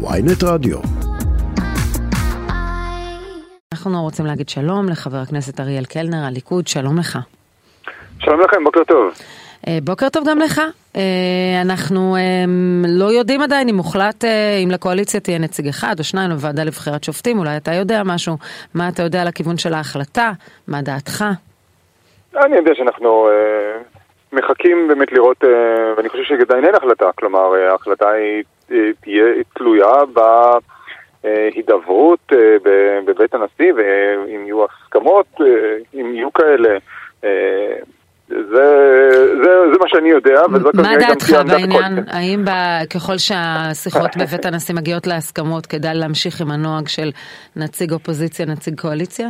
ויינט רדיו. אנחנו רוצים להגיד שלום לחבר הכנסת אריאל קלנר, הליכוד, שלום לך. שלום לכם, בוקר טוב. אה, בוקר טוב גם לך. אה, אנחנו אה, לא יודעים עדיין אם מוחלט, אם לקואליציה תהיה נציג אחד או שניים בוועדה לבחירת שופטים, אולי אתה יודע משהו. מה אתה יודע על הכיוון של ההחלטה? מה דעתך? אני יודע שאנחנו מחכים באמת לראות, ואני חושב שעדיין אין החלטה, כלומר ההחלטה היא תהיה תלויה בהידברות בבית הנשיא, ואם יהיו הסכמות, אם יהיו כאלה. זה, זה, זה מה שאני יודע, וזאת מה דעתך בעניין? האם ב, ככל שהשיחות בבית הנשיא מגיעות להסכמות, כדאי להמשיך עם הנוהג של נציג אופוזיציה, נציג קואליציה?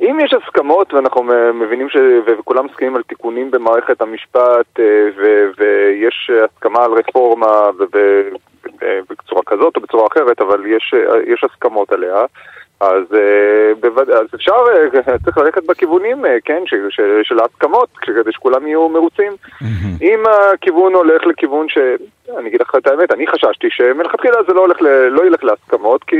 אם יש הסכמות ואנחנו מבינים ש... וכולם מסכימים על תיקונים במערכת המשפט אה, ו... ויש הסכמה על רפורמה ו... בצורה כזאת או בצורה אחרת, אבל יש, יש הסכמות עליה, אז, uh, בווד... אז אפשר, צריך ללכת בכיוונים, כן, ש... ש... של ההסכמות, כדי שכולם יהיו מרוצים. Mm-hmm. אם הכיוון הולך לכיוון ש... אני אגיד לך את האמת, אני חששתי שמלכתחילה זה לא, הולך ל... לא ילך להסכמות, כי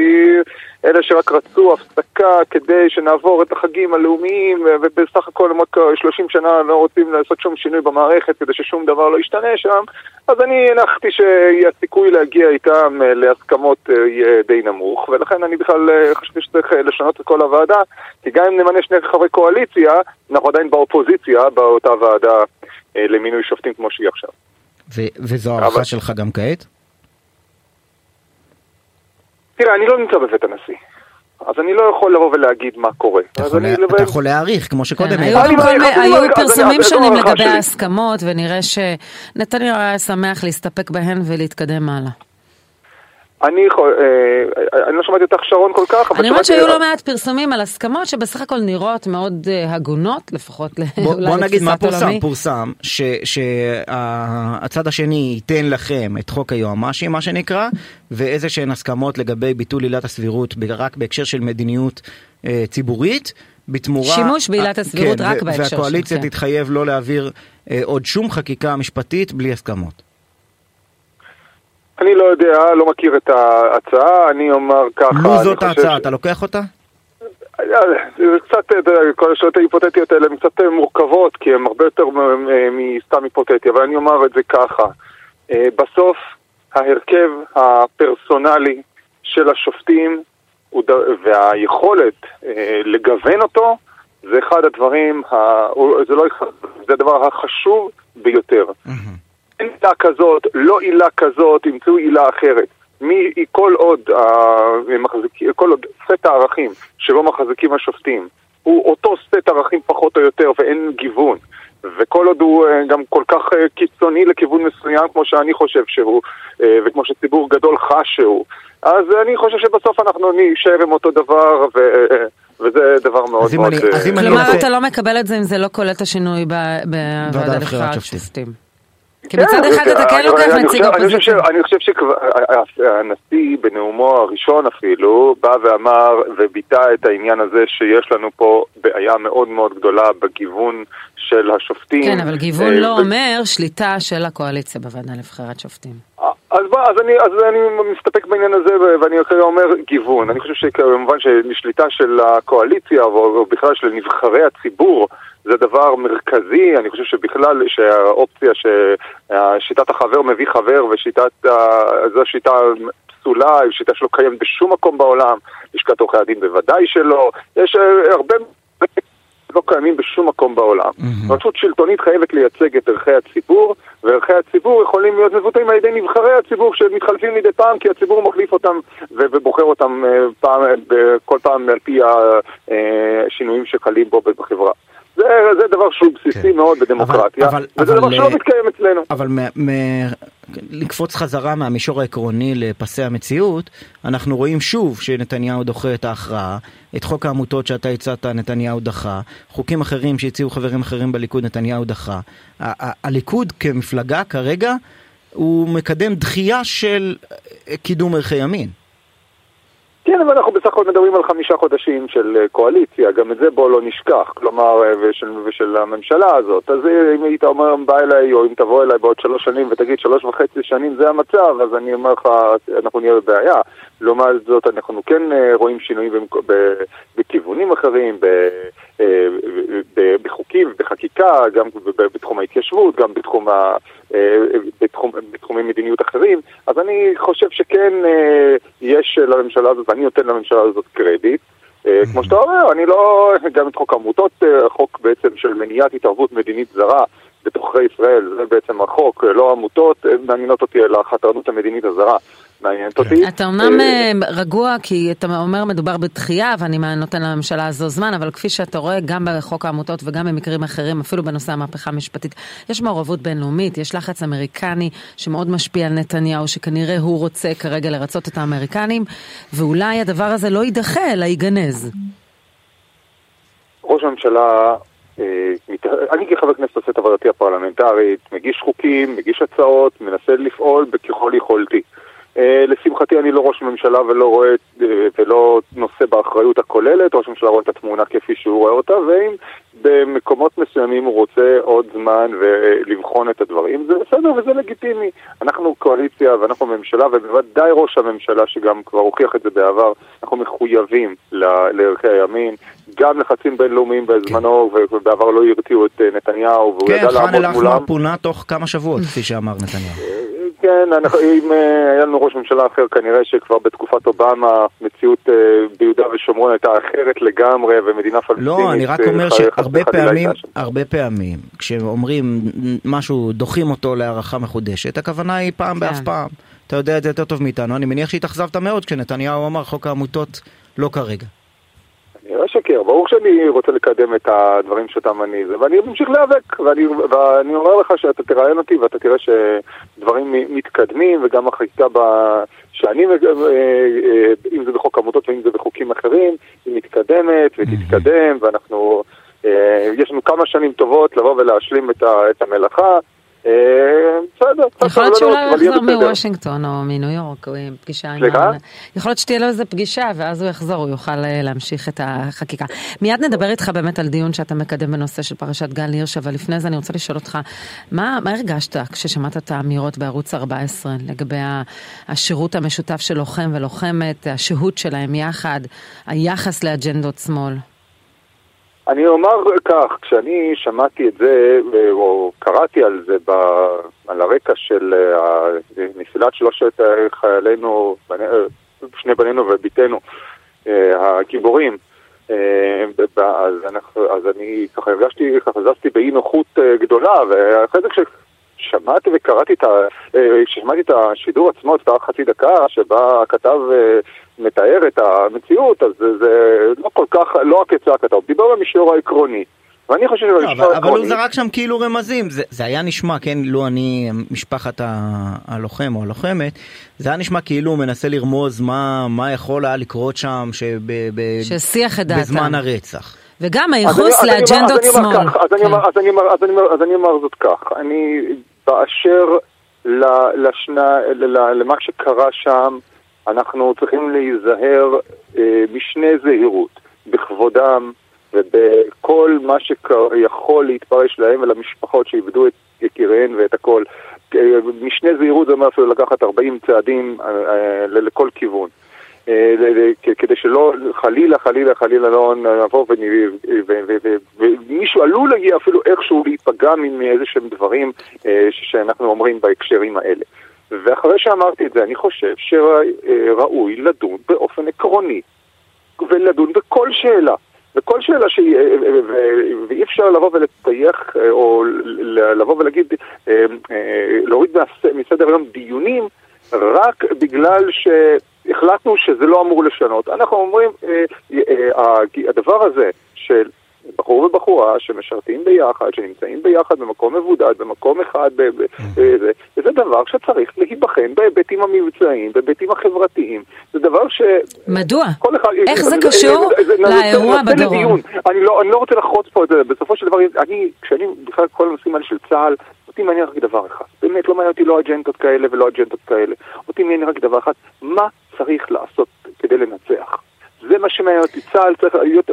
אלה שרק רצו הפסקה כדי שנעבור את החגים הלאומיים, ובסך הכל הם רק 30 שנה לא רוצים לעשות שום שינוי במערכת כדי ששום דבר לא ישתנה שם, אז אני הנחתי שהסיכוי להגיע איתם להסכמות יהיה די נמוך, ולכן אני בכלל חשבתי שצריך לשנות את כל הוועדה, כי גם אם נמנה שני חברי קואליציה, אנחנו עדיין באופוזיציה באותה ועדה למינוי שופטים כמו שהיא עכשיו. וזו הערכה אבל... שלך גם כעת? תראה, אני לא נמצא בבית הנשיא. אז אני לא יכול לבוא ולהגיד מה קורה. אתה יכול, לה... אתה יכול להעריך, כמו שקודם כן, היו, היו פרסומים שונים לגבי ההסכמות, ונראה שנתניהו היה שמח להסתפק בהן ולהתקדם הלאה. אני, אה, אני לא שמעתי אותך שרון כל כך, אבל... אני אומרת שהיו לא מעט פרסומים על הסכמות שבסך הכל נראות מאוד uh, הגונות, לפחות בוא, אולי בוא נגיד מה פורסם, עולמי. פורסם שהצד השני ייתן לכם את חוק היועמ"שים, מה שנקרא, ואיזה שהן הסכמות לגבי ביטול עילת הסבירות רק בהקשר של מדיניות ציבורית. בתמורה... שימוש בעילת הסבירות כן, רק בהקשר של... והקואליציה כן. תתחייב לא להעביר עוד שום חקיקה משפטית בלי הסכמות. אני לא יודע, לא מכיר את ההצעה, אני אומר ככה... לו זאת ההצעה, ש... אתה לוקח אותה? זה קצת, כל השאלות ההיפותטיות האלה הן קצת מורכבות, כי הן הרבה יותר מסתם היפותטי, אבל אני אומר את זה ככה. אה, בסוף, ההרכב הפרסונלי של השופטים והיכולת אה, לגוון אותו, זה אחד הדברים, זה לא אחד, זה הדבר החשוב ביותר. Mm-hmm. אין עילה כזאת, לא עילה כזאת, ימצאו עילה אחרת. מי, כל עוד, uh, מחזיק, כל עוד סט הערכים שבו מחזיקים השופטים הוא אותו סט ערכים פחות או יותר ואין גיוון וכל עוד הוא uh, גם כל כך uh, קיצוני לכיוון מסוים כמו שאני חושב שהוא וכמו שציבור גדול חש שהוא אז אני חושב שבסוף אנחנו נשאר עם אותו דבר ו... וזה דבר מאוד מאוד... כלומר, אתה לא מקבל את זה אם זה לא כולל את השינוי בוועדה לבחירת שופטים. כי כן, מצד אחד אתה כן לוקח נציג אופוזיציה. אני חושב שהנשיא בנאומו הראשון אפילו בא ואמר וביטא את העניין הזה שיש לנו פה בעיה מאוד מאוד גדולה בגיוון של השופטים. כן, אבל גיוון אה, לא אומר שליטה של הקואליציה בוועדה לבחירת שופטים. אז, בוא, אז, אני, אז אני מסתפק בעניין הזה ואני אומר גיוון. אני חושב שכמובן ששליטה של הקואליציה או בכלל של נבחרי הציבור זה דבר מרכזי, אני חושב שבכלל שהאופציה ששיטת החבר מביא חבר ושיטת, זו שיטה פסולה, שיטה שלא קיימת בשום מקום בעולם, לשכת עורכי הדין בוודאי שלא, יש אה, הרבה... לא קיימים בשום מקום בעולם. Mm-hmm. רשות שלטונית חייבת לייצג את ערכי הציבור, וערכי הציבור יכולים להיות מבוטאים על ידי נבחרי הציבור שמתחלפים מדי פעם, כי הציבור מחליף אותם ובוחר אותם אה, פעם, כל פעם על פי השינויים שחלים בו בחברה. זה, זה דבר שהוא בסיסי כן. מאוד בדמוקרטיה, אבל, וזה אבל, דבר שלא מתקיים אצלנו. אבל מ, מ, לקפוץ חזרה מהמישור העקרוני לפסי המציאות, אנחנו רואים שוב שנתניהו דוחה את ההכרעה, את חוק העמותות שאתה הצעת נתניהו דחה, חוקים אחרים שהציעו חברים אחרים בליכוד נתניהו דחה. הליכוד כמפלגה כרגע הוא מקדם דחייה של קידום ערכי ימין. כן, אבל אנחנו בסך הכל מדברים על חמישה חודשים של אה, קואליציה, גם את זה בואו לא נשכח, כלומר, אה, ושל, ושל הממשלה הזאת. אז אה, אם היית אומר, בא אליי, או אם תבוא אליי בעוד שלוש שנים ותגיד שלוש וחצי שנים זה המצב, אז אני אומר לך, אנחנו נהיה בבעיה. לעומת זאת, אנחנו כן רואים שינויים בכיוונים אחרים, בחוקים, בחקיקה, גם בתחום ההתיישבות, גם בתחום ה... בתחום, בתחומי מדיניות אחרים, אז אני חושב שכן יש לממשלה הזאת, ואני נותן לממשלה הזאת קרדיט. כמו שאתה אומר, אני לא, גם את חוק העמותות, החוק בעצם של מניעת התערבות מדינית זרה בתוככי ישראל, זה בעצם החוק, לא עמותות מעניינות אותי, אלא החתרנות המדינית הזרה. מעניינת. אותי. אתה אומנם אה, אה, רגוע, כי אתה אומר מדובר בתחייה, ואני נותן לממשלה הזו זמן, אבל כפי שאתה רואה, גם בחוק העמותות וגם במקרים אחרים, אפילו בנושא המהפכה המשפטית, יש מעורבות בינלאומית, יש לחץ אמריקני שמאוד משפיע על נתניהו, שכנראה הוא רוצה כרגע לרצות את האמריקנים, ואולי הדבר הזה לא יידחה, אלא ייגנז. ראש הממשלה אה, אני כחבר כנסת עושה את עבודתי הפרלמנטרית, מגיש חוקים, מגיש הצעות, מנסה לפעול ככל יכולתי. אה, לשמחתי אני לא ראש ממשלה ולא רואה אה, ולא נושא באחריות הכוללת, ראש הממשלה רואה את התמונה כפי שהוא רואה אותה, ואם במקומות מסוימים הוא רוצה עוד זמן ולבחון את הדברים, זה בסדר וזה לגיטימי. אנחנו קואליציה ואנחנו ממשלה, ובוודאי ראש הממשלה שגם כבר הוכיח את זה בעבר, אנחנו מחויבים לערכי הימין, גם לחצים בינלאומיים בזמנו, כן. ובעבר לא הרתיעו את אה, נתניהו, והוא כן, ידע לעמוד מולם. כן, חאן אל-אחמר פונה תוך כמה שבועות, כפי שאמר נתניהו. כן, אנחנו, אם אה, היה לנו ראש ממשלה אחר, כנראה שכבר בתקופת אובמה מציאות uh, ביהודה ושומרון הייתה אחרת לגמרי, ומדינה פלסטינית... לא, אני רק אה, אומר שהרבה פעמים, הרבה פעמים, כשאומרים משהו, דוחים אותו להערכה מחודשת, הכוונה היא פעם באף כן. פעם. אתה יודע את זה יותר טוב מאיתנו. אני מניח שהתאכזבת מאוד כשנתניהו אמר חוק העמותות לא כרגע. אני לא אשקר, ברור שאני רוצה לקדם את הדברים שאותם אני ואני ממשיך להיאבק, ואני, ואני אומר לך שאתה תראיין אותי ואתה תראה שדברים מתקדמים, וגם החקיקה ב... שאני, אה, אה, אם זה בחוק עמותות ואם זה בחוקים אחרים, היא מתקדמת ותתקדם, ואנחנו, אה, יש לנו כמה שנים טובות לבוא ולהשלים את המלאכה. אה, בסדר. יכול להיות שאולי הוא יחזור מוושינגטון או מניו יורק, פגישה עם... סליחה? יכול להיות שתהיה לו איזה פגישה, ואז הוא יחזור, הוא יוכל אה, להמשיך את החקיקה. מיד נדבר איתך באמת על דיון שאתה מקדם בנושא של פרשת גל הירש, אבל לפני זה אני רוצה לשאול אותך, מה הרגשת כששמעת את האמירות בערוץ 14 לגבי השירות המשותף של לוחם ולוחמת, השהות שלהם יחד, היחס לאג'נדות שמאל? אני אומר כך, כשאני שמעתי את זה, או קראתי על זה ב, על הרקע של אה, נפילת שלושת חיילינו, שני בנינו ובתנו, אה, הגיבורים, אה, אז, אנחנו, אז אני ככה הרגשתי, ככה זזתי באי נוחות גדולה, ואחרי זה כששמעתי וקראתי את ה... כששמעתי את השידור עצמו, את חצי דקה, שבה הכתב מתאר את המציאות, אז זה, זה לא כל כך, לא רק צעקתו, הוא דיבר במישור העקרוני. ואני חושב שבמישור העקרוני... אבל הוא זרק שם כאילו רמזים, זה, זה היה נשמע, כן, לו אני משפחת ה, הלוחם או הלוחמת, זה היה נשמע כאילו הוא מנסה לרמוז מה, מה יכול היה לקרות שם שב, ב, ששיח את דעתם. בזמן הרצח. וגם הייחוס לאג'נדות שמאל. אז אני אומר זאת כך, אני באשר לשנה, למה שקרה שם, אנחנו צריכים להיזהר אה, משנה זהירות, בכבודם ובכל מה שיכול להתפרש להם ולמשפחות שאיבדו את יקיריהן ואת הכל. אה, משנה זהירות זה אומר אפילו לקחת 40 צעדים אה, לכל כיוון. אה, כדי שלא, חלילה, חלילה, חלילה לא נבוא ומישהו עלול להגיע אפילו איכשהו להיפגע מאיזה שהם דברים אה, שאנחנו אומרים בהקשרים האלה. ואחרי שאמרתי את זה, אני חושב שראוי לדון באופן עקרוני ולדון בכל שאלה. וכל שאלה שהיא, ואי אפשר לבוא ולטייח או לבוא ולהגיד, אה, אה, להוריד מסדר היום דיונים רק בגלל שהחלטנו שזה לא אמור לשנות. אנחנו אומרים, אה, הדבר הזה של בחור ובחורה שמשרתים ביחד, שנמצאים ביחד במקום מבודד, במקום אחד, וזה, וזה דבר שצריך להיבחן בהיבטים המבצעיים, בהיבטים החברתיים. זה דבר ש... מדוע? אחד, איך זה, זה קשור זה, זה, לאירוע זה, בדרום? אני לא, אני לא רוצה לחרוץ פה את זה, בסופו של דבר, אני, כשאני בכלל כל הנושאים האלה של צה"ל, אותי מעניין רק דבר אחד. באמת לא מעניין אותי לא אג'נדות כאלה ולא אג'נדות כאלה. אותי מעניין רק דבר אחד, מה צריך לעשות כדי לנצח. זה מה שמעניין אותי, צה"ל צריך להיות...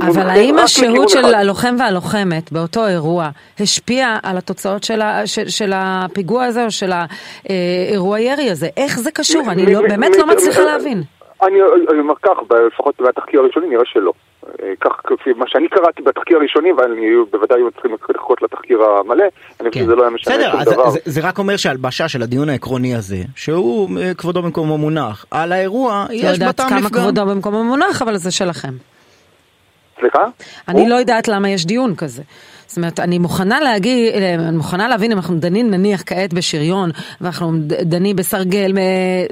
אבל האם השהות של הלוחם והלוחמת באותו אירוע השפיע על התוצאות של, ה, של, של הפיגוע הזה או של האירוע ירי הזה? איך זה קשור? אני לא, באמת לא מצליחה להבין. אני אומר כך, לפחות בתחקיר הראשוני נראה שלא. כך כפי מה שאני קראתי בתחקיר הראשוני, ואני בוודאי צריכים לחכות לתחקיר המלא, אני חושב שזה לא היה משנה שום דבר. בסדר, זה רק אומר שהלבשה של הדיון העקרוני הזה, שהוא כבודו במקומו מונח, על האירוע, יש בה טעם לפגם. לא יודעת כמה כבודו במקומו מונח, אבל זה שלכם. סליחה? אני לא יודעת למה יש דיון כזה. זאת אומרת, אני מוכנה להגיד, אני מוכנה להבין אם אנחנו דנים נניח כעת בשריון, ואנחנו דנים בסרגל,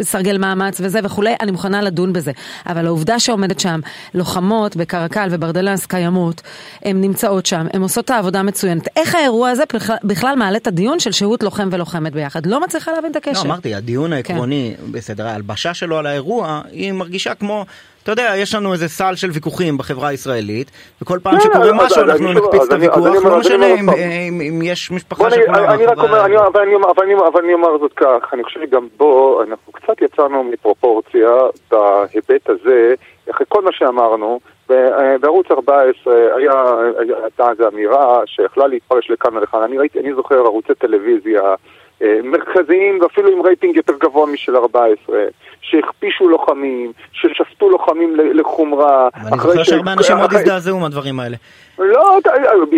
סרגל מאמץ וזה וכולי, אני מוכנה לדון בזה. אבל העובדה שעומדת שם, לוחמות בקרקל וברדלס קיימות, הן נמצאות שם, הן עושות את העבודה מצוינת. איך האירוע הזה בכלל מעלה את הדיון של שהות לוחם ולוחמת ביחד? לא מצליחה להבין את הקשר. לא, אמרתי, הדיון העקרוני, כן. בסדר, ההלבשה שלו על האירוע, היא מרגישה כמו... אתה יודע, יש לנו איזה סל של ויכוחים בחברה הישראלית, וכל פעם שקורה משהו אנחנו נקפיץ את הוויכוח, לא משנה אם יש משפחה שכולה אני רק אומר, אבל אני אומר זאת כך, אני חושב שגם בו אנחנו קצת יצאנו מפרופורציה בהיבט הזה, אחרי כל מה שאמרנו, בערוץ 14 הייתה איזו אמירה שיכלה להתפרש לכאן ולכאן, אני ראיתי, אני זוכר ערוצי טלוויזיה מרכזיים ואפילו עם רייטינג יותר גבוה משל 14, שהכפישו לוחמים, ששפטו לוחמים לחומרה. אני זוכר שהרבה אנשים מאוד הזדעזעו מהדברים האלה. לא,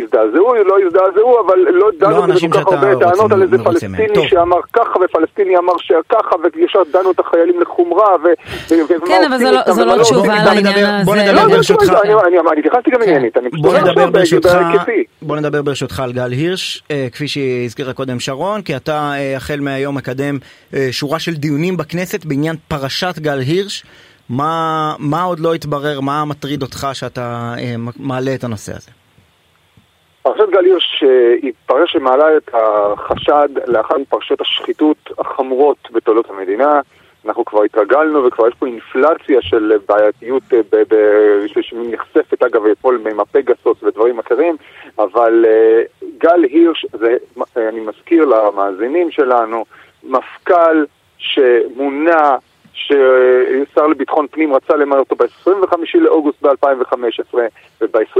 הזדעזעו, לא הזדעזעו, אבל לא דנו בזה כל כך הרבה טענות על איזה פלסטיני שאמר ככה ופלסטיני אמר שככה וישר דנו את החיילים לחומרה כן, אבל זו לא תשובה לעניין הזה. בוא נדבר ברשותך. אני התייחסתי גם עניינית. בוא נדבר ברשותך על גל הירש, כפי שהזכירה קודם שרון, כי אתה החל מהיום מקדם שורה של דיונים בכנסת בעניין פרשת גל הירש. מה, מה עוד לא התברר, מה מטריד אותך שאתה אה, מעלה את הנושא הזה? פרשת גל הירש היא פרשה שמעלה את החשד לאחת מפרשיות השחיתות החמורות בתולדות המדינה. אנחנו כבר התרגלנו וכבר יש פה אינפלציה של בעייתיות אה, שנחשפת אגב אתמול עם הפגסוס ודברים אחרים, אבל אה, גל הירש, זה, אני מזכיר למאזינים שלנו, מפכ"ל שמונה ששר לביטחון פנים רצה למנות אותו ב-25 לאוגוסט ב-2015 וב-23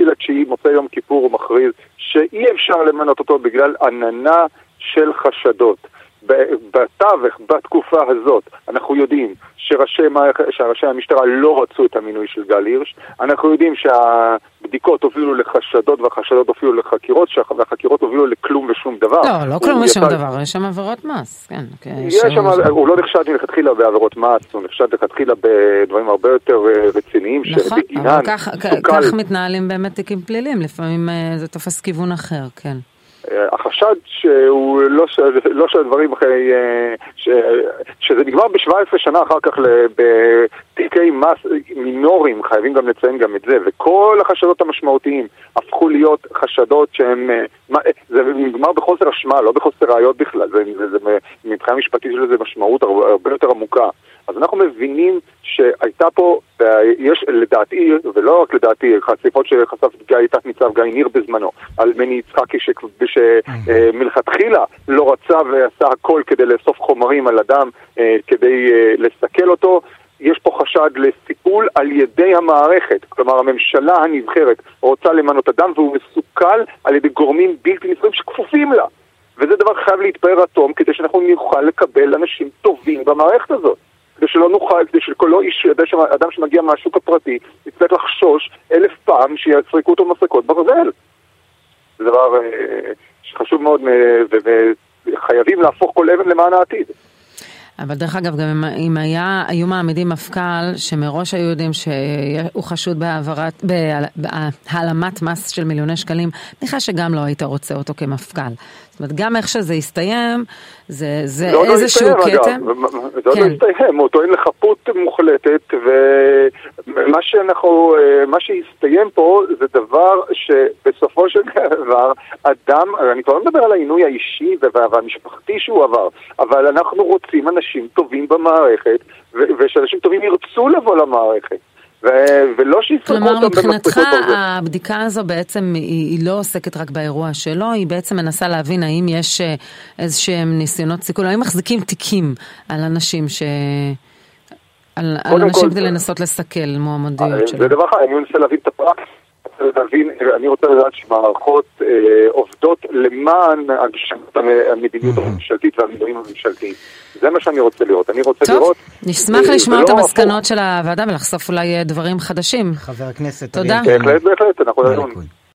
לתשיעי, מוצא יום כיפור, הוא מכריז שאי אפשר למנות אותו בגלל עננה של חשדות. בתווך, בתקופה הזאת, אנחנו יודעים שראשי, שראשי המשטרה לא רצו את המינוי של גל הירש, אנחנו יודעים שהבדיקות הובילו לחשדות והחשדות הובילו לחקירות, והחקירות הובילו לכלום ושום דבר. לא, לא כלום ושום יצא... דבר, יש שם עבירות מס, כן. יש שם, הוא לא נחשד מלכתחילה בעבירות מס, הוא נחשד מלכתחילה בדברים הרבה יותר אה, רציניים, נכון, אבל כך, כך מתנהלים באמת תיקים פליליים, לפעמים אה, זה תופס כיוון אחר, כן. החשד שהוא לא, לא שהדברים אחרי, אה, ש, שזה נגמר ב-17 שנה אחר כך בתיקי מס מינוריים, חייבים גם לציין גם את זה, וכל החשדות המשמעותיים הפכו להיות חשדות שהם, אה, זה נגמר בחוסר אשמה, לא בחוסר ראיות בכלל, זה, זה, זה, מבחינה משפטית של זה משמעות הרבה יותר עמוקה. אז אנחנו מבינים שהייתה פה, יש לדעתי, ולא רק לדעתי, חשיפות שחשף גיא, תת-ניצב גיא ניר בזמנו, על מני יצחקי שמלכתחילה לא רצה ועשה הכל כדי לאסוף חומרים על אדם אה, כדי אה, לסכל אותו. יש פה חשד לסיכול על ידי המערכת, כלומר הממשלה הנבחרת רוצה למנות אדם והוא מסוכל על ידי גורמים בלתי נפרדים שכפופים לה. וזה דבר חייב להתפאר תום כדי שאנחנו נוכל לקבל אנשים טובים במערכת הזאת. כדי שלא נוכל, כדי שכל איש, אדם שמגיע מהשוק הפרטי, יצטרך לחשוש אלף פעם שיסרקו אותו מסרקות ברזל. זה דבר אה, שחשוב מאוד, וחייבים להפוך כל אבן למען העתיד. אבל דרך אגב, גם אם היה, היו מעמידים מפכ"ל שמראש היו יודעים שהוא חשוד בהעברת, בהעלמת מס של מיליוני שקלים, נראה שגם לא היית רוצה אותו כמפכ"ל. זאת אומרת, גם איך שזה יסתיים, זה, זה לא איזשהו לא כתם. זה עוד כן. לא יסתיים, הוא טוען לחפות מוחלטת, ומה שאנחנו, מה שהסתיים פה זה דבר שבסופו של דבר, אדם, אני כבר לא מדבר על העינוי האישי והמשפחתי שהוא עבר, אבל אנחנו רוצים אנשים טובים במערכת, ושאנשים טובים ירצו לבוא למערכת. ולא שיסרקו אותם כלומר, מבחינתך הבדיקה הזו בעצם היא, היא לא עוסקת רק באירוע שלו, היא בעצם מנסה להבין האם יש אה, איזה שהם ניסיונות סיכול, האם מחזיקים תיקים על אנשים ש... על, על אנשים כדי לנסות לסכל מועמדויות אה, שלו. זה דבר אחד, אני מנסה להבין את אני רוצה להבין, אני רוצה לדעת שמערכות אה, עובדות למען הגשמת המדיניות הממשלתית והמינויים הממשלתיים. זה מה שאני רוצה לראות. אני רוצה טוב, לראות... נשמח אה, לשמוע את. המסקנות של הוועדה ולחשוף אולי אה, דברים חדשים. חבר הכנסת תודה. בהחלט, בהחלט, אנחנו. נדון.